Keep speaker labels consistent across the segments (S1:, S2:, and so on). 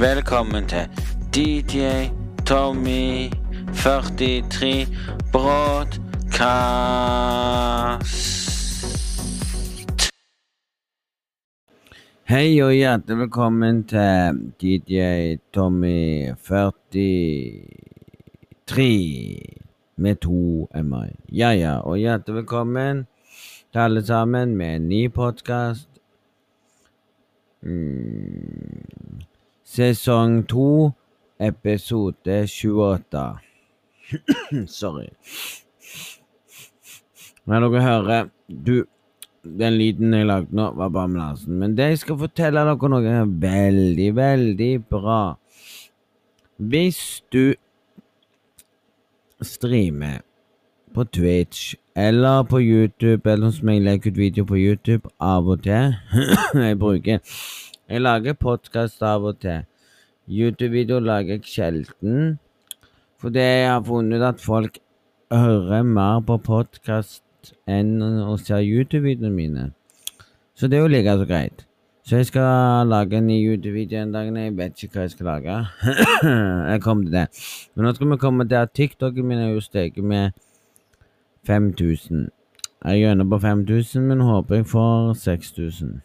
S1: Velkommen til DJ Tommy 43 Broadcast. Hei og hjertelig velkommen til DJ Tommy 43 med to m-er. Ja, ja, og hjertelig velkommen til alle sammen med en ny podkast. Mm. Sesong to, episode 28. Sorry. Når dere hører Du, den lyden jeg lagde nå, var bare ambulansen. Men det jeg skal fortelle dere noe veldig, veldig bra. Hvis du streamer på Twitch eller på YouTube, eller som jeg legger ut video på YouTube av og til Jeg bruker Jeg lager podkast av og til. YouTube-videoer lager jeg sjelden. Fordi jeg har funnet ut at folk hører mer på podkast enn å se YouTube-videoene mine. Så det er jo like så greit. Så jeg skal lage en ny YouTube-video en dag. Jeg vet ikke hva jeg skal lage. jeg kom til det. Men nå skal vi komme til at TikToken min er jo steget med 5000. Jeg er på 5000, men håper jeg får 6000.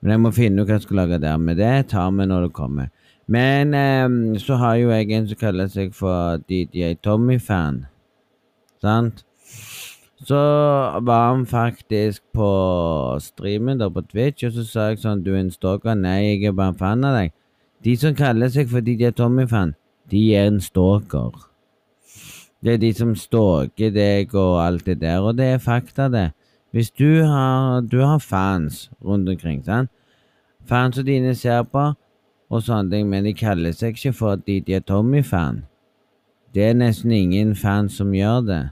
S1: Men jeg må finne ut hva jeg skal lage der. Men det tar vi når det kommer. Men um, så har jo jeg en som kaller seg for DJ Tommy-fan. Sant? Så var han faktisk på streamen der på Twitch, og så sa jeg sånn Du er en stalker? Nei, jeg er bare en fan av deg. De som kaller seg for DJ Tommy-fan, de er en stalker. Det er de som stalker deg og alt det der, og det er fakta, det. Hvis du har, du har fans rundt omkring, sant? Fansa dine ser på, og sånne ting, men de kaller seg ikke for at de, de er Tommy-fan. Det er nesten ingen fan som gjør det.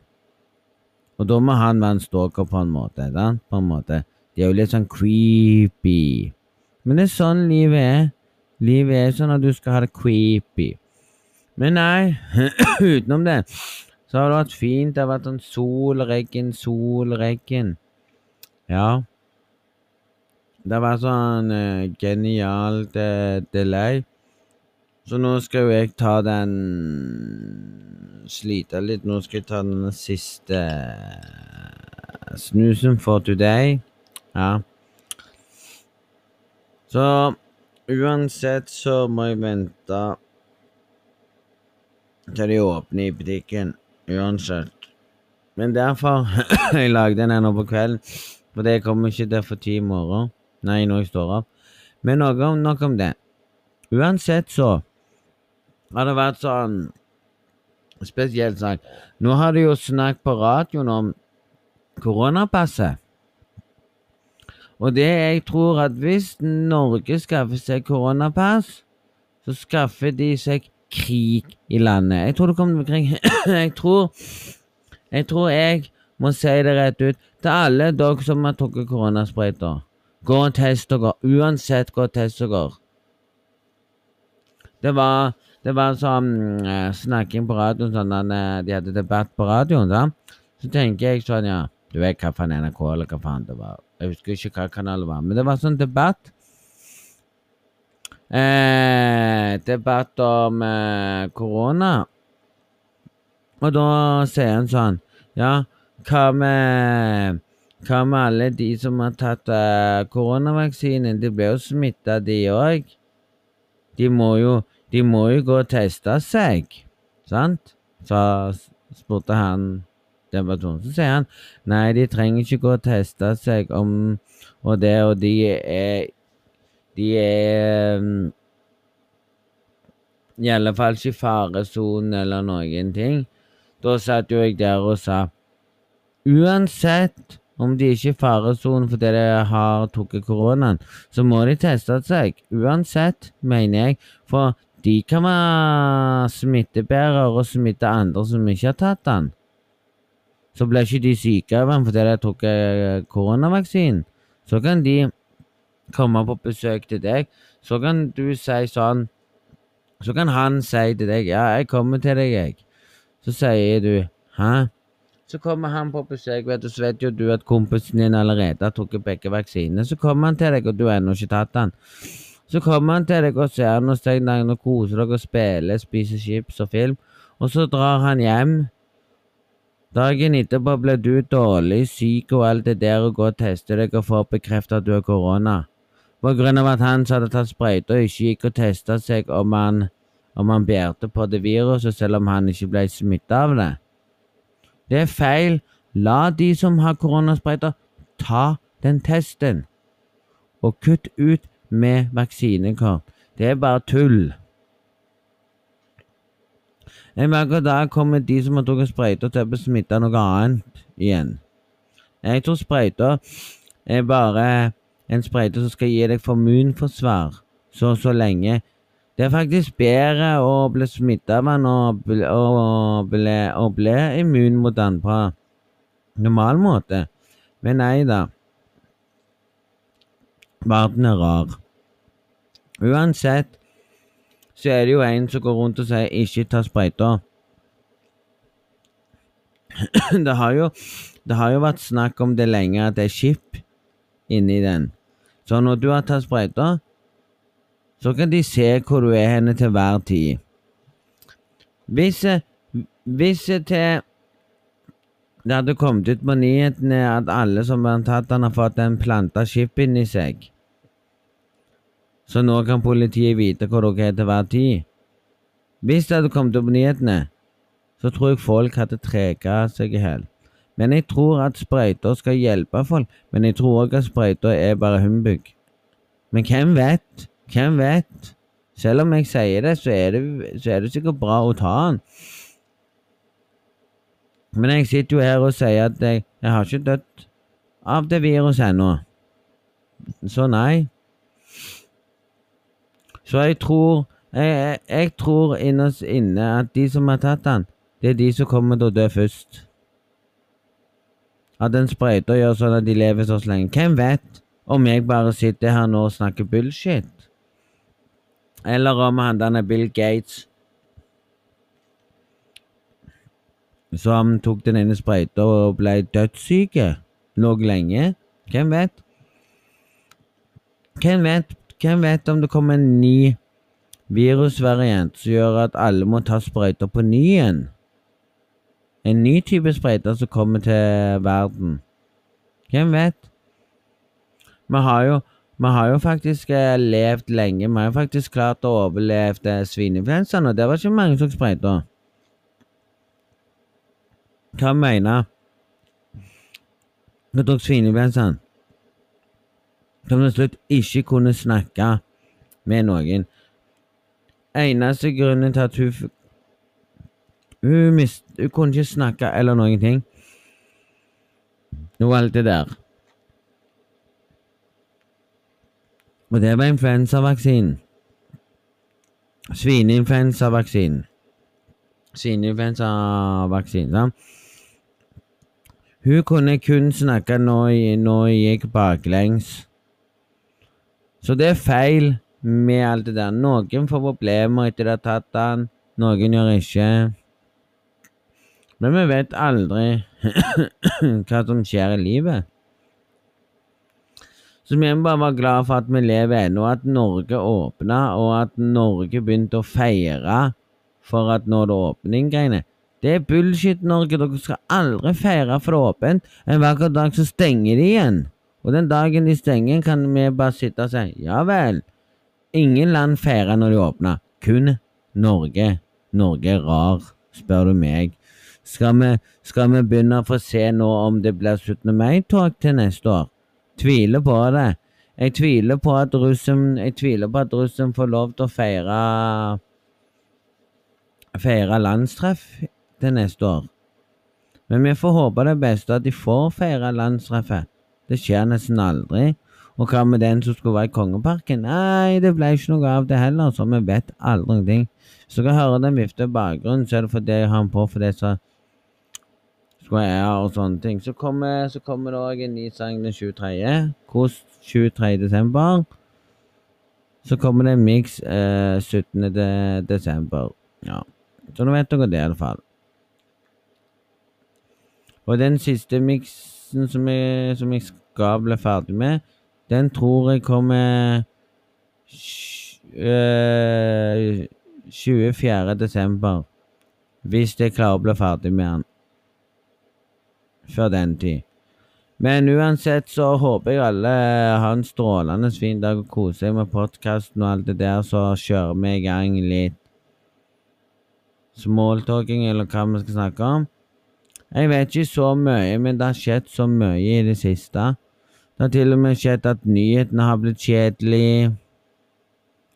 S1: Og da må han være en stalker på en måte. Da? På en måte. Det er jo litt sånn creepy. Men det er sånn livet er. Livet er sånn at du skal ha det creepy. Men nei, utenom det, så har det vært fint. Det har vært sånn solregn, solregn. Ja. Det var sånn uh, genialt uh, delay. Så nå skal jo jeg ta den Slite litt. Nå skal jeg ta den siste uh, snusen for today. Ja. Så uansett så må jeg vente til de åpner i butikken. Uansett. Men derfor jeg lagde den her nå på kvelden. For det kommer ikke til for ti i morgen. Nei, når jeg står opp. Men noe om, nok om det. Uansett så har det vært sånn Spesielt sagt Nå har de jo snakket på radioen om koronapasset. Og det jeg tror at hvis Norge skaffer seg koronapass, så skaffer de seg krig i landet. Jeg tror det kommer til krig. jeg tror Jeg tror jeg må si det rett ut til alle dere som har tatt koronasprøyter. Gå og test dere. Uansett, gå og test dere. Det var, det var sånn uh, snakking på radioen, sånn uh, de hadde debatt på radioen. Da. Så tenker jeg sånn, ja Du vet hva faen NRK eller hva faen det var. Jeg husker ikke hva kanal det var. Men det var sånn debatt. Eh, debatt om eh, korona. Og da sier han sånn Ja, hva med hva med alle de som har tatt uh, koronavaksinen? De ble jo smitta, de òg. De De må jo gå og teste seg, sant? Så spurte han debattøren. Så sier han nei, de trenger ikke gå og teste seg om og det, og de er De er um, I alle fall ikke i faresonen eller noen ting. Da satt jo jeg der og sa uansett om de ikke er i faresonen fordi de har tatt koronaen, så må de teste seg. Uansett, mener jeg. For de kan være smittebærere og smitte andre som ikke har tatt den. Så blir ikke de syke av den fordi de har tatt koronavaksinen. Så kan de komme på besøk til deg. Så kan du si sånn Så kan han si til deg 'Ja, jeg kommer til deg, jeg'. Så sier du 'Hæ?' Så kommer han på besøk, vet du, så vet jo du at kompisen din allerede har tatt begge vaksinene. Så kommer han til deg, og du har ennå ikke tatt den. Så kommer han til deg og ser noe steg og koser deg og spiller, spiser chips og film, og så drar han hjem. Dagen etterpå blir du dårlig, syk og alt det der og går og tester deg og får bekreftet at du har korona. På grunn av at han som hadde tatt sprøyta, ikke gikk og testa seg om han, om han bærte på det viruset, selv om han ikke ble smitta av det. Det er feil. La de som har koronasprøyter, ta den testen. Og kutt ut med vaksinekort. Det er bare tull. En vakker dag kommer de som har drukket sprøyter, til å bli smitta noe annet igjen. Jeg tror sprøyter er bare en sprøyte som skal gi deg immunforsvar så så lenge. Det er faktisk bedre å bli smitta av den og, bli, og, bli, og bli immun mot den på normal måte. Men nei da. Verden er rar. Uansett så er det jo en som går rundt og sier 'ikke ta sprøyta'. det, har jo, det har jo vært snakk om det lenge, at det er skip inni den. Så når du har tatt sprøyter, så kan de se hvor du er henne til hver tid. Hvis, hvis til det hadde kommet ut på nyhetene at alle som har tatt han har fått en planta chip inni seg så nå kan politiet vite hvor dere er til hver tid. Hvis det hadde kommet opp på nyhetene, så tror jeg folk hadde trega seg i hjel. Men jeg tror at sprøyter skal hjelpe folk, men jeg tror òg at sprøyter er bare humbug. Men hvem vet? Hvem vet? Selv om jeg sier det, så er det, så er det sikkert bra å ta den. Men jeg sitter jo her og sier at jeg, jeg har ikke dødd av det viruset ennå. Så nei. Så jeg tror jeg, jeg tror innerst inne at de som har tatt den, det er de som kommer til å dø først. At en sprøyter gjør sånn at de lever så lenge. Hvem vet om jeg bare sitter her nå og snakker bullshit? Eller om han denne Bill Gates som tok den ene sprøyta og ble dødssyke, lå lenge. Hvem vet? Hvem vet hvem vet om det kommer en ny virusvariant som gjør at alle må ta sprøyter på ny igjen? En ny type sprøyter som kommer til verden. Hvem vet? Vi har jo, vi har jo faktisk eh, levd lenge. Vi har jo faktisk klart å overleve svineinfluensaen, og det var ikke mange som sprøyta. Hva mener du? Du tok svineinfluensaen? som til slutt ikke kunne snakke med noen. Eneste grunnen til at hun Hun, mist, hun kunne ikke snakke eller noen ting. Det var det der. Og det var influensavaksinen. Svineinfluensavaksinen. Svineinfluensavaksinen, sant? Hun kunne kun snakke når, hun gikk baklengs. Så det er feil med alt det der. Noen får problemer etter de har tatt den, noen gjør ikke. Men vi vet aldri hva som skjer i livet. Så vi må bare være glad for at vi lever ennå, at Norge åpna, og at Norge begynte å feire for at nå er det åpning-greiene. Det er bullshit, Norge. Dere skal aldri feire for det åpent. En vakker dag så stenger de igjen. Og den dagen de stenger, kan vi bare sitte og si ja vel. Ingen land feirer når de åpner, kun Norge. Norge er rar, spør du meg. Skal vi, skal vi begynne å få se nå om det blir 17. mai-tog til neste år? Tviler på det. Jeg tviler på at russen, jeg tviler på at russen får lov til å feire feire landstreff til neste år. Men vi får håpe det beste, at de får feire landstreffet. Det skjer nesten aldri. Og hva med den som skulle være i Kongeparken? Nei, det ble ikke noe av det heller, så vi vet aldri noe. Hvis dere hører den vifte bakgrunnen, så er det fordi jeg har den på fordi jeg skulle jeg og sånne ting. Så kommer, så kommer det òg en ny sang den 23. Kost 23. desember. Så kommer det en miks eh, 17. De desember. Ja. Så nå vet dere det, i alle fall. Og den siste miksen som jeg, som jeg skal bli ferdig med, den tror jeg kommer eh, 24. desember. Hvis jeg klarer å bli ferdig med den før den tid. Men uansett så håper jeg alle har en strålende fin dag og koser seg med podkasten og alt det der, så kjører vi i gang litt smalltalking, eller hva vi skal snakke om. Jeg vet ikke så mye, men det har skjedd så mye i det siste. Det har til og med skjedd at nyhetene har blitt kjedelige.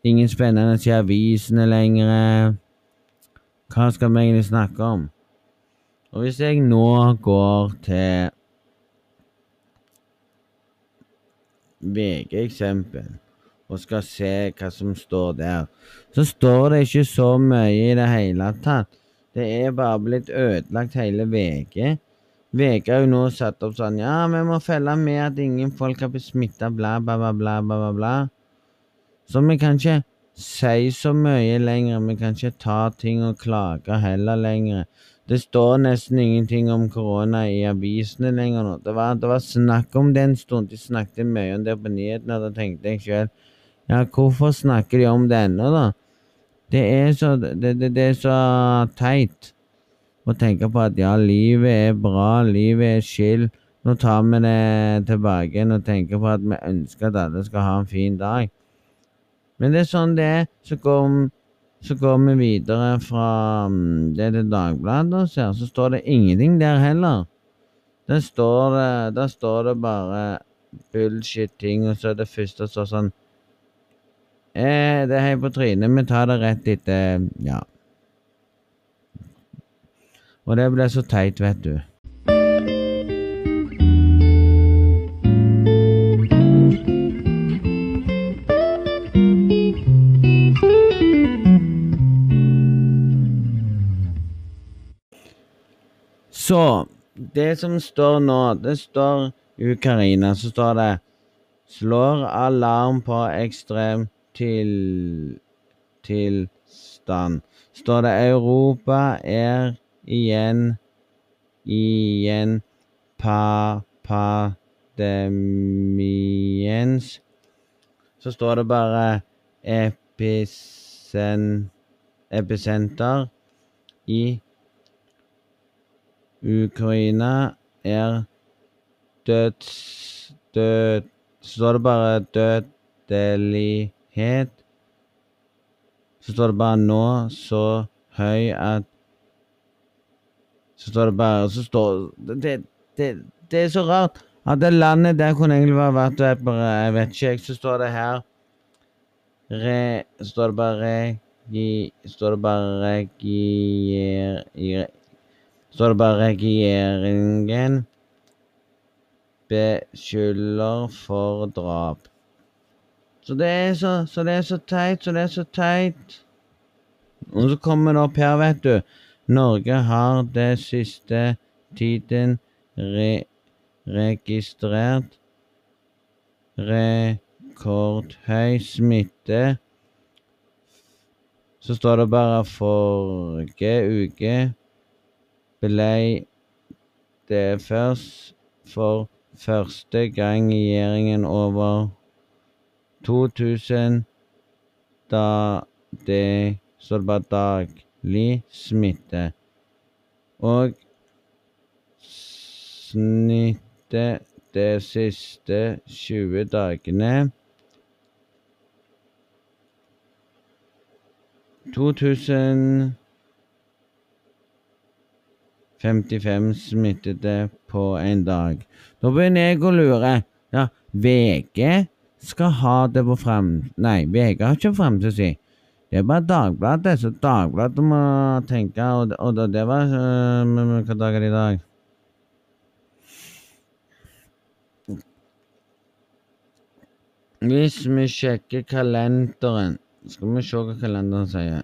S1: Ingen spennende i avisene lenger. Hva skal vi egentlig snakke om? Og hvis jeg nå går til VG-eksempel og skal se hva som står der, så står det ikke så mye i det hele tatt. Det er bare blitt ødelagt hele VG. VG har jo nå satt opp sånn Ja, vi må følge med at ingen folk har blitt smitta, bla, bla, bla, bla, bla, bla. Så vi kan ikke si så mye lenger. Vi kan ikke ta ting og klage heller lenger. Det står nesten ingenting om korona i avisene lenger nå. Det var, det var, snakk om det en stund. De snakket mye om det på nyhetene, da tenkte jeg sjøl Ja, hvorfor snakker de om det ennå, da? Det er så, det, det, det er så teit å tenke på at ja, livet er bra, livet er chill. Nå tar vi det tilbake igjen og tenker på at vi ønsker at alle skal ha en fin dag. Men det er sånn det er. Så går så går vi videre fra mm, det til Dagbladet og ser, så står det ingenting der heller. Der står det, der står det bare bullshit-ting, og så er det første står sånn eh, Det er helt på trynet, vi tar det rett etter Ja. Og det ble så teit, vet du. Så Det som står nå, det står Ukraina, så står det Slår alarm på ekstrem til, tilstand. Står det Europa er igjen igjen pa, pandemiens Så står det bare episen, episenter i Ukraina er døds... død... Så står det bare dødelighet. Så står det bare nå så høy at Så står det bare Så står det, det, det er så rart at det landet der kunne egentlig bare vært Jeg vet ikke, så står det her Re... Står det bare regi... Står det bare regier står det bare regjeringen beskylder for drap. Så det er så, så det er så teit, så det er så teit. Og så kommer det opp her, vet du. Norge har det siste tiden re registrert rekordhøy smitte. Så står det bare forrige uke ble det først for første gang i regjeringen over 2000 da det det var daglig smitte. Og snittet de siste 20 dagene 2000 55 smittede på en dag. Da begynner jeg å lure. Ja, VG skal ha det på frem... Nei, VG har ikke fremtid Det er bare Dagbladet, så Dagbladet må tenke Og, og det var øh, Hva dag er det i dag? Hvis vi sjekker kalenderen Skal vi se hva kalenderen sier.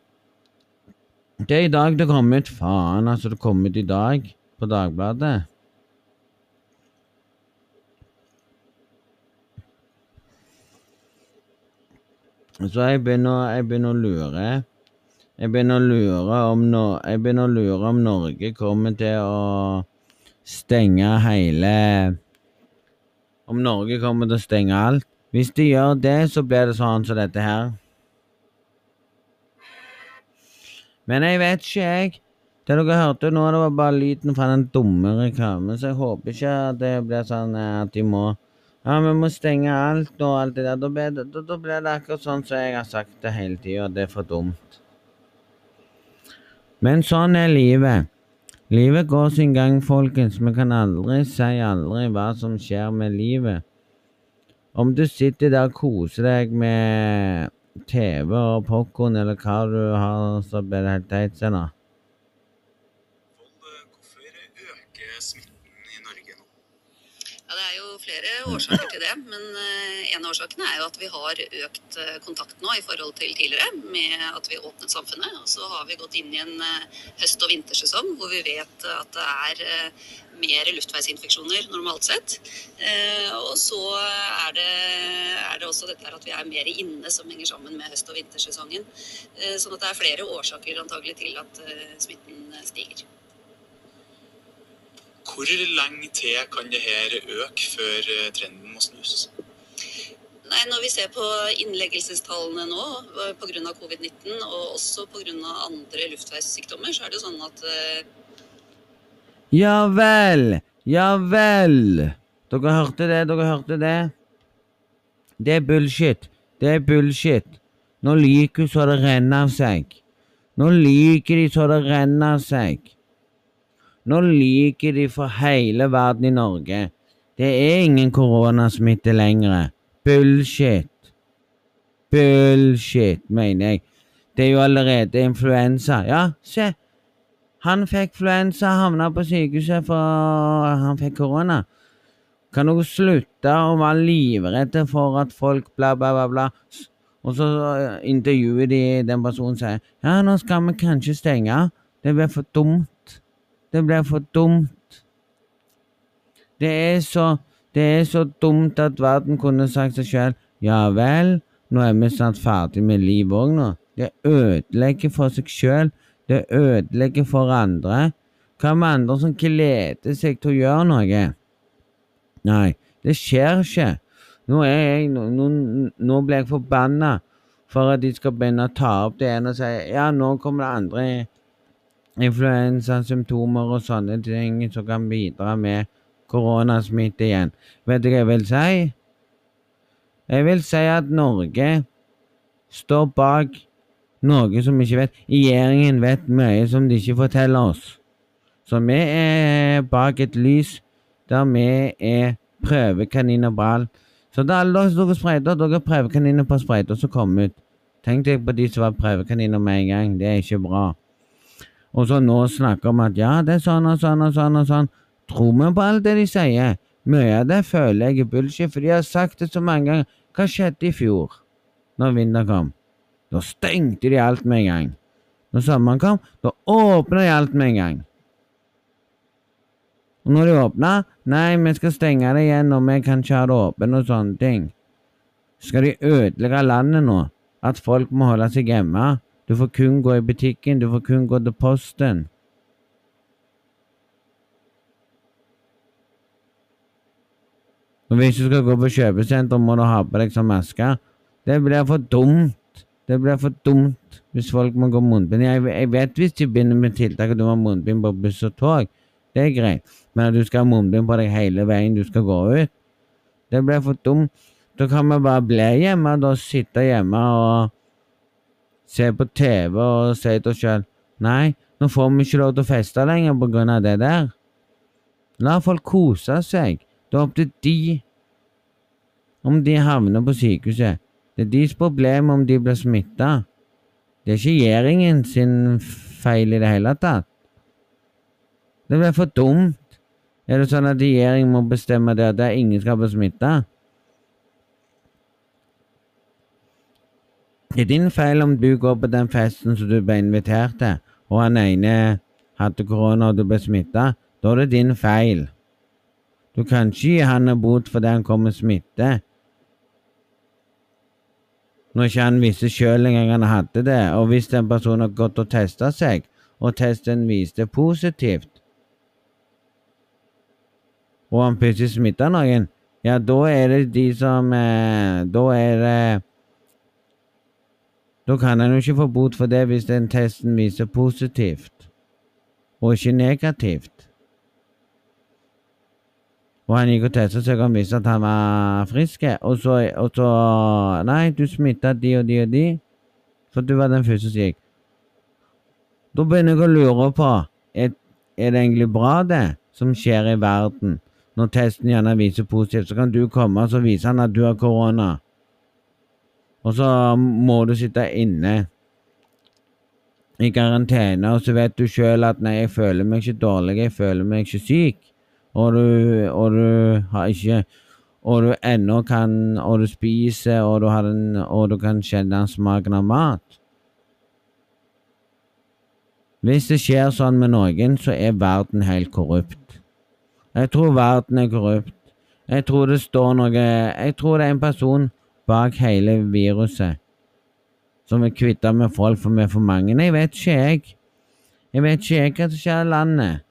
S1: Det er i dag det kom ut. Faen, altså. Det kom ut i dag på Dagbladet. Så jeg begynner, jeg begynner å lure. Jeg begynner å lure om no, Jeg begynner å lure om Norge kommer til å stenge hele Om Norge kommer til å stenge alt. Hvis de gjør det, så blir det sånn som dette her. Men jeg vet ikke, jeg. Det dere hørte nå, det var bare lyden fra den dumme reklamen, så jeg håper ikke at det blir sånn eh, at de må Ja, vi må stenge alt og alt det der. Da blir det, da, da blir det akkurat sånn som jeg har sagt det hele tida, det er for dumt. Men sånn er livet. Livet går sin gang, folkens. Vi kan aldri si aldri hva som skjer med livet. Om du sitter der og koser deg med TV og popkorn eller hva du har, så blir det helt teit. Se nå.
S2: Vold, hvorfor øker smitten i Norge nå?
S3: Ja, Det er jo flere årsaker til det, men eh, en av årsakene er jo at vi har økt eh, kontakt nå i forhold til tidligere, med at vi åpnet samfunnet. Og så har vi gått inn i en eh, høst- og vintersesong hvor vi vet at det er mer luftveisinfeksjoner normalt sett. Og så er det, er det også dette her at vi er mer inne som henger sammen med høst- og vintersesongen. Sånn at det er flere årsaker antagelig til at smitten stiger.
S2: Hvor lenge til kan det her øke før eh, trenden må snus?
S3: Nei, Når vi ser på innleggelsestallene nå pga. covid-19, og også pga. andre luftveissykdommer, så er det jo sånn at eh,
S1: Ja vel, ja vel. Dere hørte det, dere hørte det. Det er bullshit. Det er bullshit. Nå lyver hun så det renner av seg. Nå lyver de så det renner av seg. Nå lyver de for hele verden i Norge. Det er ingen koronasmitte lenger. Bullshit. Bullshit, mener jeg. Det er jo allerede influensa. Ja, se. Han fikk influensa, havna på sykehuset for han fikk korona. Kan dere slutte å være livredde for at folk bla, bla, bla, bla. Og så eh, intervjuer de den personen og sier ja, nå skal vi kanskje stenge. Det blir for dumt. Det blir for dumt. Det er så Det er så dumt at verden kunne sagt seg sjøl ja vel, nå er vi snart ferdig med livet òg nå. Det ødelegger for seg sjøl. Det ødelegger for andre. Hva med andre som gleder seg til å gjøre noe? Nei, det skjer ikke. Nå jeg nå, nå blir jeg forbanna for at de skal begynne å ta opp det ene og si ja, nå kommer det andre influensasymptomer og sånne ting som kan bidra med koronasmitte igjen. Vet du hva jeg vil si? Jeg vil si at Norge står bak noe som vi ikke vet. Regjeringen vet mye som de ikke forteller oss. Så vi er bak et lys der vi er prøvekaniner på alt. Så det er alle dere som sprøyter, dere er prøvekaniner på sprøyter som kom ut. Tenk deg på de som var prøvekaniner med en gang. Det er ikke bra. Og så nå snakker om at ja, det er sånn og sånn og sånn og sånn. Tror vi på alt det de sier? Mye av det føler jeg er bullshit, for de har sagt det så mange ganger. Hva skjedde i fjor, når vinteren kom? Da stengte de alt med en gang. Når sommeren kom, da åpna de alt med en gang. Og når de åpna Nei, vi skal stenge det igjen når vi kan ikke ha det åpent og sånne ting. Skal de ødelegge landet nå? At folk må holde seg hjemme? Du får kun gå i butikken, du får kun gå til posten. Og hvis du skal gå på kjøpesenter, må du ha på deg sånn maske. Det blir for dumt. Det blir for dumt hvis folk må gå munnbind. Jeg, jeg vet hvis de begynner med tiltak at du må ha munnbind på buss og tog, det er greit. Men at du skal ha munnbind på deg hele veien du skal gå ut, det blir for dumt. Da kan vi bare bli hjemme, da sitte hjemme og se på TV og si til oss sjøl Nei, nå får vi ikke lov til å feste lenger på grunn av det der. La folk kose seg. Det er opp til de om de havner på sykehuset. Det er deres problem om de blir smitta. Det er ikke regjeringen sin feil i det hele tatt. Det blir for dumt. Er det sånn at regjeringen må bestemme det at ingen skal bli smitta? Det er din feil om du går på den festen som du ble invitert til, og han ene hadde korona og du ble smitta. Da er det din feil. Du kan ikke gi han en bot fordi han kom med smitte. Når ikke han visste sjøl engang han hadde det, og hvis en person har gått og testa seg, og testen viste positivt, og han plutselig smitta noen, Ja, da er det de som eh, Da er det Da kan en jo ikke få bot for det hvis den testen viser positivt, og ikke negativt. Og han gikk og testet seg og visste at han var frisk, og så, og så Nei, du smitta de og de og de, for du var den første som gikk. Da begynner jeg å lure på er, er det egentlig bra, det som skjer i verden? Når testen gjerne viser positivt, så kan du komme og vise han at du har korona. Og så må du sitte inne i karantene, og så vet du sjøl at nei, jeg føler meg ikke dårlig, jeg føler meg ikke syk. Og du, og du har ikke Og du ennå kan Og du spiser, og du, en, og du kan kjenne smaken av mat. Hvis det skjer sånn med noen, så er verden helt korrupt. Jeg tror verden er korrupt. Jeg tror det står noe Jeg tror det er en person bak hele viruset som er kvitte med folk for vi er for mange. Nei, Jeg vet ikke, jeg. Jeg vet ikke jeg hva som skjer i landet.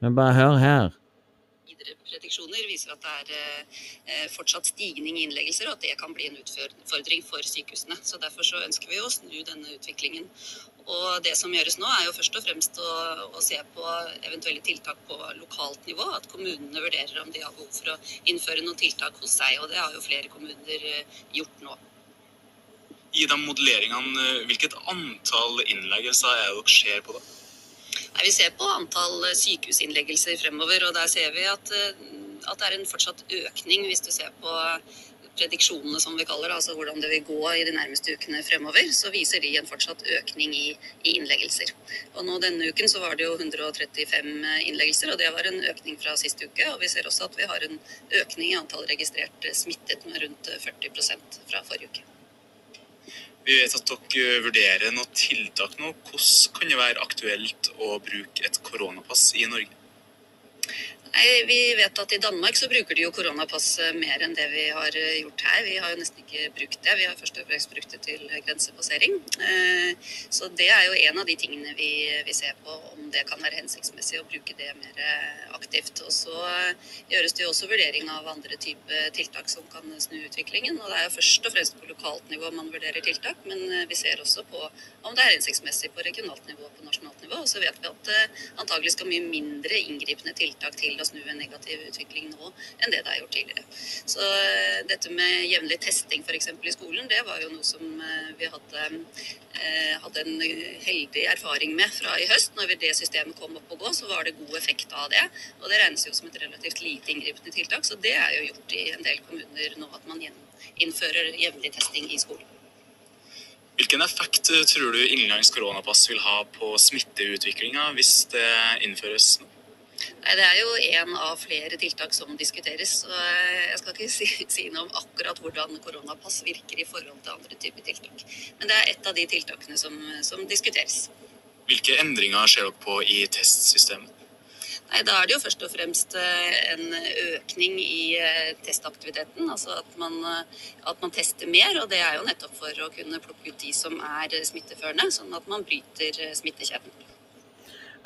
S1: Men bare hør her.
S3: Videre prediksjoner viser at det er eh, fortsatt stigning i innleggelser, og at det kan bli en utfordring for sykehusene. Så Derfor så ønsker vi å snu denne utviklingen. Og Det som gjøres nå, er jo først og fremst å, å se på eventuelle tiltak på lokalt nivå. At kommunene vurderer om de har behov for å innføre noen tiltak hos seg. Og det har jo flere kommuner eh, gjort nå.
S2: I de modelleringene, eh, hvilket antall innleggelser er det dere ser på da?
S3: Nei, vi ser på antall eh, sykehusinnleggelser fremover, og der ser vi at, at det er en fortsatt økning hvis du ser på prediksjonene, som vi kaller det, altså hvordan det vil gå i de nærmeste ukene fremover, så viser de en fortsatt økning i, i innleggelser. Og nå Denne uken så var det jo 135 innleggelser, og det var en økning fra sist uke. Og vi ser også at vi har en økning i antall registrert smittet med rundt 40 fra forrige uke.
S2: Vi vet at dere vurderer noen tiltak nå. Hvordan kan det være aktuelt å bruke et koronapass i Norge?
S3: Nei, Vi vet at i Danmark så bruker de jo koronapass mer enn det vi har gjort her. Vi har jo nesten ikke brukt det. Vi har først og fremst brukt det til grensepassering. Eh, så det er jo en av de tingene vi, vi ser på, om det kan være hensiktsmessig å bruke det mer aktivt. Og så gjøres det jo også vurdering av andre typer tiltak som kan snu utviklingen. Og det er jo først og fremst på lokalt nivå man vurderer tiltak, men vi ser også på om det er hensiktsmessig på regionalt nivå og på nasjonalt nivå. Og så vet vi at antagelig skal mye mindre inngripende tiltak til å snu en negativ utvikling nå enn det det er gjort tidligere. Så eh, dette med jevnlig testing f.eks. i skolen, det var jo noe som eh, vi hadde, eh, hadde en heldig erfaring med fra i høst. Når det systemet kom opp og gå, så var det god effekt av det. Og det regnes jo som et relativt lite inngripende tiltak, så det er jo gjort i en del kommuner nå at man innfører jevnlig testing i skolen.
S2: Hvilken effekt tror du innenlands koronapass vil ha på smitteutviklinga hvis det innføres nå?
S3: Nei, Det er jo én av flere tiltak som diskuteres. så Jeg skal ikke si, si, noe om akkurat hvordan koronapass virker i forhold til andre typer tiltak. Men det er ett av de tiltakene som, som diskuteres.
S2: Hvilke endringer ser dere på i testsystemet?
S3: Nei, Da er det jo først og fremst eh, en økning i eh, testaktiviteten. Altså at man, eh, at man, tester mer. Og det er jo nettopp for å kunne plukke ut de som er smitteførende, sånn at man bryter smittekjeden.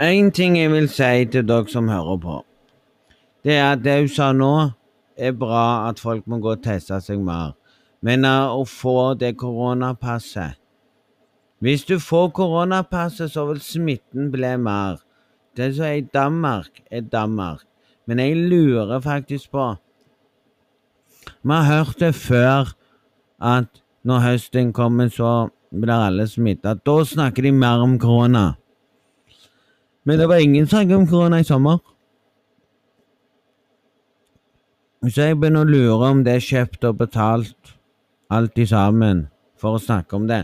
S1: En ting jeg vil si til dere som hører på, det er at det hun sa nå, er bra at folk må gå og teste seg mer. Men uh, å få det koronapasset Hvis du får koronapasset, så vil smitten bli mer. Det som er i Danmark, er Danmark. Men jeg lurer faktisk på Vi har hørt det før at når høsten kommer, så blir alle smitta. Da snakker de mer om korona. Men det var ingen sak om korona i sommer. Så jeg begynner å lure om det er kjøpt og betalt, alt i sammen, for å snakke om det.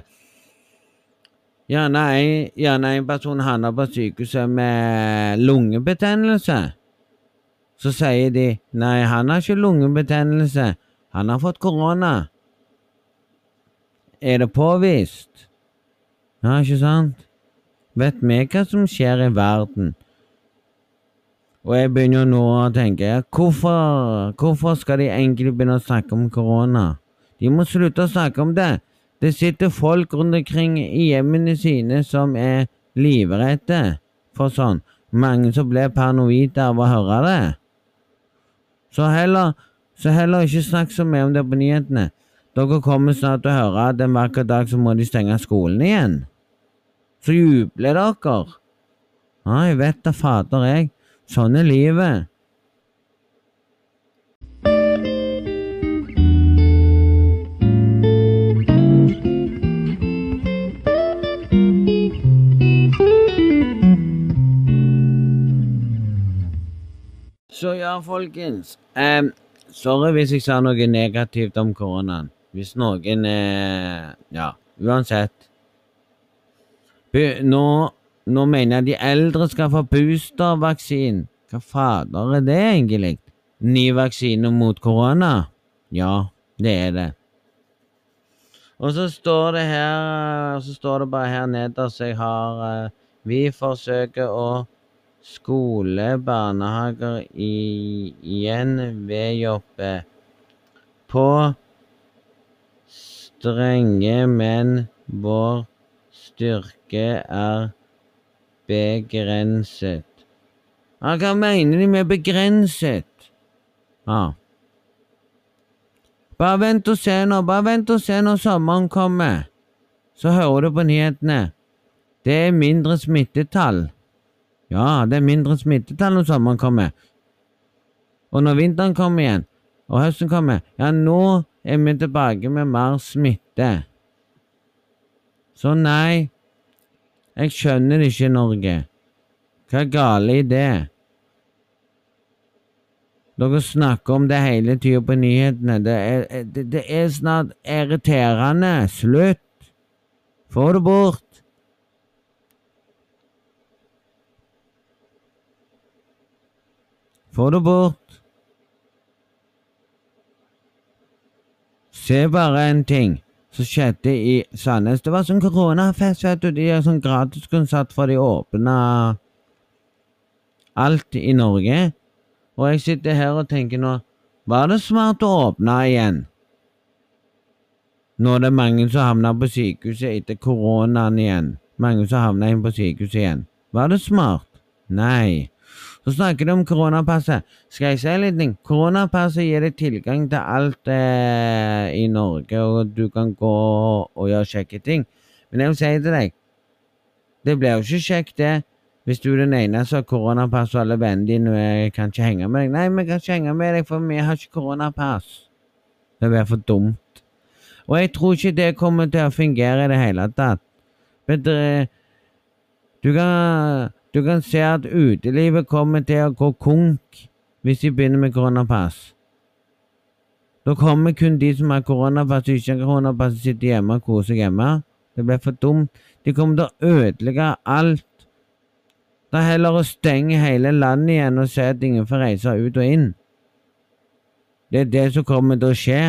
S1: Gjerne en, gjerne en person havner på sykehuset med lungebetennelse. Så sier de nei, han har ikke lungebetennelse, han har fått korona. Er det påvist? Ja, ikke sant? Vet vi hva som skjer i verden. Og jeg begynner nå å tenke hvorfor, hvorfor skal de egentlig begynne å snakke om korona? De må slutte å snakke om det. Det sitter folk rundt omkring i hjemmene sine som er livredde for sånn. Mange som blir paranoide av å høre det. Så heller Så heller ikke snakk så mye om det på nyhetene. Dere kommer snart til å høre at en vakker dag så må de stenge skolen igjen. Jubler dere. Jeg vet da fader, jeg. Sånn er livet. Så ja, folkens. em, sorry hvis jeg sa noe negativt om koronaen. Hvis noen eh, Ja, uansett. Nå, nå mener jeg de eldre skal få boostervaksinen. Hva fader er det egentlig? Ny vaksine mot korona? Ja, det er det. Og så står det her Så står det bare her nederst jeg har eh, Vi forsøker å skole, barnehager i, igjen ved jobbe på strenge, men vår styrke er begrenset. Ja, hva mener de med begrenset? Ja. Bare vent og se nå, bare vent og se når sommeren kommer. Så hører du på nyhetene. Det er mindre smittetall. Ja, det er mindre smittetall når sommeren kommer. Og når vinteren kommer igjen, og høsten kommer, ja, nå er vi tilbake med mer smitte. Så nei, jeg skjønner det ikke, Norge. Hva er gale i det? Dere snakker om det hele tida på nyhetene. Det er, det, det er snart irriterende. Slutt! Få det bort! Få det bort. Se bare en ting som skjedde i Sandnes. Det var sånn koronafest, vet du. De har sånn gratiskonsert for de åpna alt i Norge. Og jeg sitter her og tenker nå Var det smart å åpne igjen? Nå er det mange som havner på sykehuset etter koronaen igjen. Mange som havner inn på sykehuset igjen. Var det smart? Nei. Så snakker de om koronapasset. Skal jeg si litt? Koronapasset gir deg tilgang til alt eh, i Norge, og du kan gå og gjøre kjekke ting. Men jeg vil si til deg, det blir jo ikke kjekt, det. Hvis du er den eneste som har koronapass, og alle vennene dine jeg kan ikke henge med deg. Nei, vi kan ikke henge med deg, for vi har ikke koronapass. Det blir for dumt. Og jeg tror ikke det kommer til å fungere i det hele tatt. Bedre, du kan du kan se at utelivet kommer til å gå konk hvis de begynner med koronapass. Da kommer kun de som har koronapass ikke har koronapass, sitter hjemme og koser seg hjemme. Det blir for dumt. De kommer til å ødelegge alt. Det er heller å stenge hele landet igjen og se at ingen får reise ut og inn. Det er det som kommer til å skje.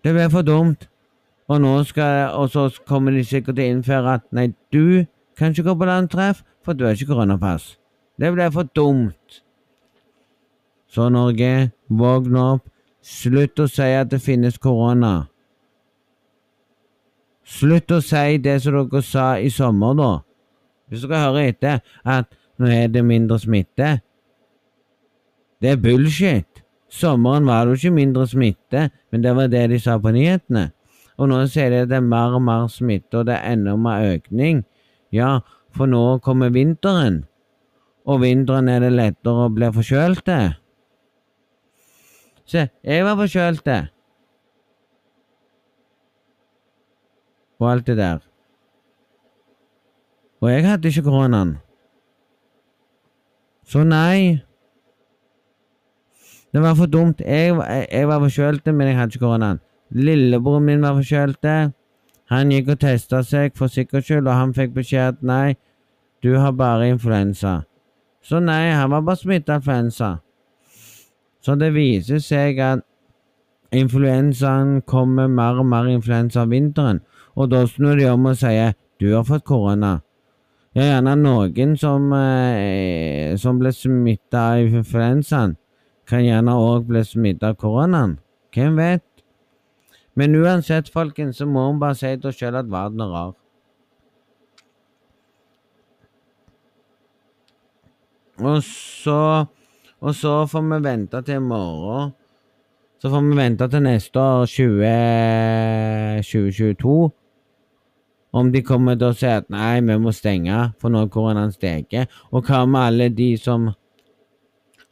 S1: Det blir for dumt. Og nå skal, og så kommer de sikkert til å innføre at nei, du kan ikke gå på landtreff, for du har ikke koronapass. Det blir for dumt. Så Norge, våkn opp. Slutt å si at det finnes korona. Slutt å si det som dere sa i sommer, da. Hvis dere hører etter at nå er det mindre smitte. Det er bullshit. Sommeren var det jo ikke mindre smitte, men det var det de sa på nyhetene. Og nå sier de at det er mer og mer smitte, og det er enda mer økning. Ja, for nå kommer vinteren. Og vinteren er det lettere å bli forkjølt. Se, jeg var forkjølt. Og alt det der. Og jeg hadde ikke koronaen. Så nei. Det var for dumt. Jeg, jeg, jeg var forkjølt, men jeg hadde ikke koronaen. Lillebroren min var forkjølt. Han gikk og testa seg for sikkerhets skyld, og han fikk beskjed at nei, du har bare influensa. Så nei, han var bare smittet av influensa. Så det viser seg at influensaen kommer mer og mer influensa om vinteren, og da snur de om og sier du har fått korona. Ja, gjerne noen som, eh, som ble smittet av influensaen, kan gjerne òg bli smittet av koronaen. Hvem vet? Men uansett, folkens, så må hun bare si til oss sjøl at verden er rar. Og så Og så får vi vente til i morgen. Så får vi vente til neste år, 20, 2022. Om de kommer til å si at nei, vi må stenge, for nå koronaen steker. Og hva med alle de som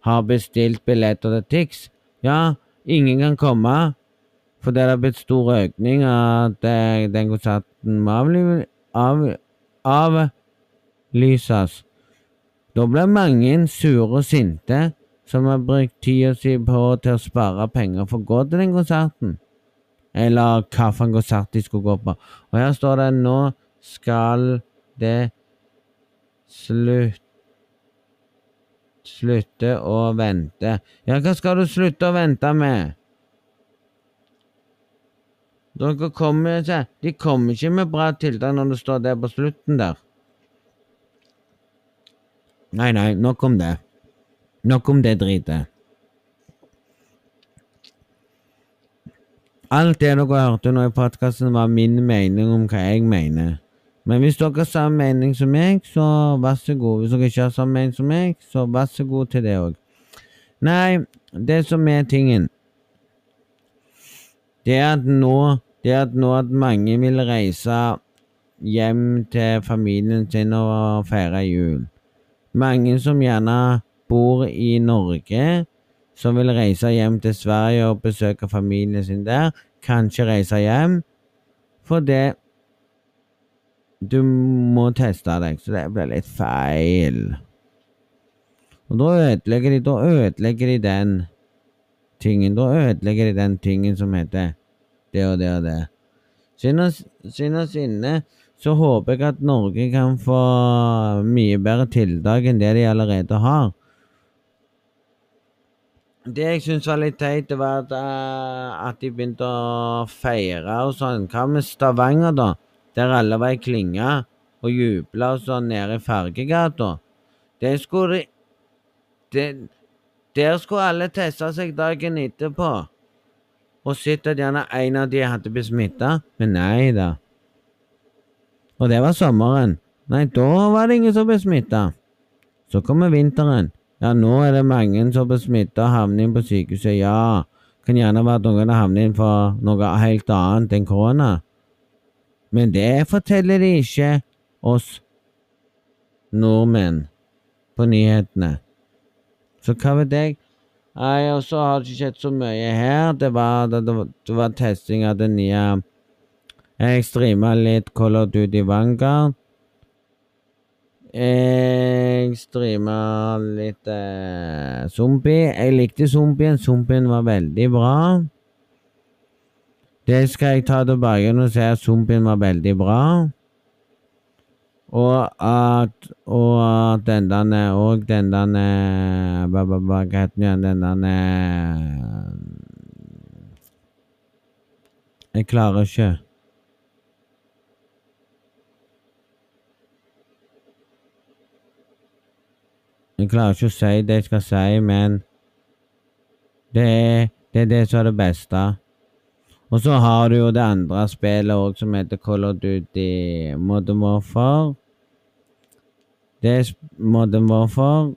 S1: har bestilt billetter til Tix? Ja, ingen kan komme. For det har blitt stor økning at eh, den konserten må avlyses. av. Da blir mange sure og sinte som har brukt tida si på til å spare penger for å gå til den konserten. Eller hvilken konsert de skulle gå på. Og her står det nå skal det slutt Slutte å vente. Ja, hva skal du slutte å vente med? Dere kommer ikke De kommer ikke med bra tiltak når det står der på slutten der. Nei, nei, nok om det. Nok om det dritet. Alt det dere hørte nå i podkasten, var min mening om hva jeg mener. Men hvis dere har samme mening som meg, så vær så god. Hvis dere ikke har samme mening som meg, så vær så god til det òg. Nei, det som er tingen, det er at nå det at nå at mange vil reise hjem til familien sin og feire jul. Mange som gjerne bor i Norge, som vil reise hjem til Sverige og besøke familien sin der, kanskje reise hjem fordi du må teste deg, så det blir litt feil. Og da ødelegger de, da ødelegger de den tingen. Da ødelegger de den tingen som heter det og det og det. Sinne sinne, så håper jeg at Norge kan få mye bedre tiltak enn det de allerede har. Det jeg syns var litt teit, det var at, eh, at de begynte å feire og sånn. Hva med Stavanger, da? Der alle var i klinga og jubla og sånn nede i Fargegata. Det skulle de det, Der skulle alle teste seg dagen etterpå. Og sett at gjerne en av de hadde blitt smitta. Men nei da. Og det var sommeren. Nei, da var det ingen som ble smitta. Så kommer vinteren. Ja, nå er det mange som blir smitta og havner inn på sykehuset. Ja, kan gjerne være at noen havnet inn for noe helt annet enn korona. Men det forteller de ikke oss nordmenn på nyhetene. Så hva vet jeg? Nei, og så har det ikke skjedd så mye her. Det var, det, det, var- testing av det nye Jeg streama litt Call of Duty Vanguard. Jeg streama litt eh, Zombie. Jeg likte Zombien. Zombien var veldig bra. Det skal jeg ta tilbake og se at Zombien var veldig bra. Og at Og at den der Og den der Hva heter den igjen? Den der Jeg klarer ikke. Jeg klarer ikke å si det jeg skal si, men det er det, er det som er det beste. Og så har du jo det andre spillet òg, som heter Call of Duty Modern Warfare. Det er Modern Warfare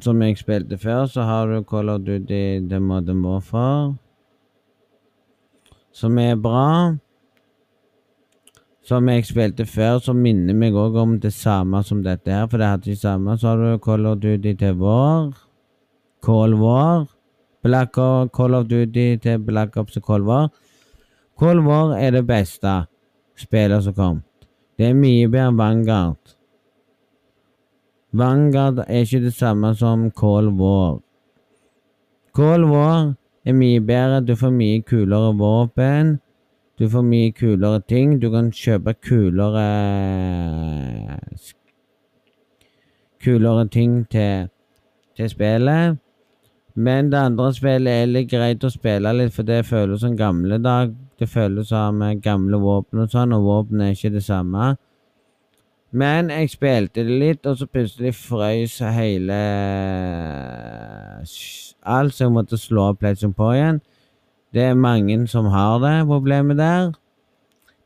S1: Som jeg spilte før, så har du Call of Duty The Modern Warfare. Som er bra. Som jeg spilte før, som minner meg òg om det samme som dette her, for det hadde de samme. Så har du Call of Duty til vår. Cold War. Black Ops, Call of Duty til Black Ops og Cold War. Cold War er det beste spillet som kom. Det er mye bedre enn Vanguard. Vanguard er ikke det samme som Cold War. Cold War er mye bedre. Du får mye kulere våpen. Du får mye kulere ting. Du kan kjøpe kulere Kulere ting til, til spillet. Men det andre spillet er litt greit å spille litt, for det føles som gamle dag. Det føles som eh, gamle våpen og sånn, og våpen er ikke det samme. Men jeg spilte det litt, og så plutselig frøys hele Alt, så jeg måtte slå opp PlayStation på igjen. Det er mange som har det problemet der.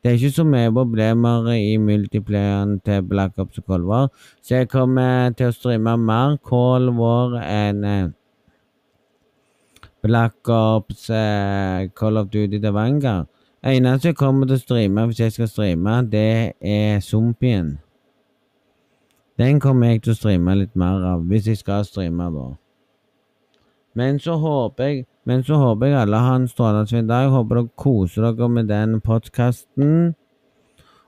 S1: Det er ikke så mye problemer i multiplayeren til Black Ops og Cold War, så jeg kommer til å streame mer Cold War enn eh, Black Ops, eh, Call of Duty Vanguard. Eneste jeg kommer til å streame hvis jeg skal streame, det er Zombien. Den kommer jeg til å streame litt mer av, hvis jeg skal streame, da. Men så håper jeg men så håper jeg alle har en strålende dag. Håper dere koser dere med den podkasten.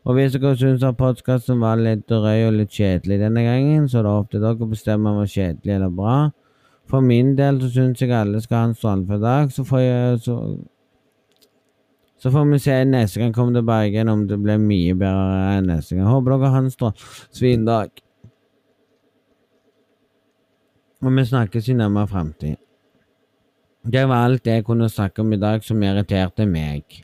S1: Og hvis dere syns at podkasten var litt drøy og litt kjedelig denne gangen, så er det opp til dere å bestemme om den var kjedelig eller bra. For min del så syns jeg alle skal ha en strålende dag. Så får jeg så, så får vi se neste gang jeg kommer tilbake igjen om det blir mye bedre enn neste gang. Håper dere har en strålende dag. Og vi snakkes i nærmere framtid. Det var alt jeg kunne snakke om i dag som irriterte meg.